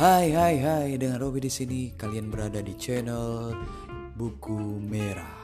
Hai hai hai dengan Robi di sini. Kalian berada di channel Buku Merah.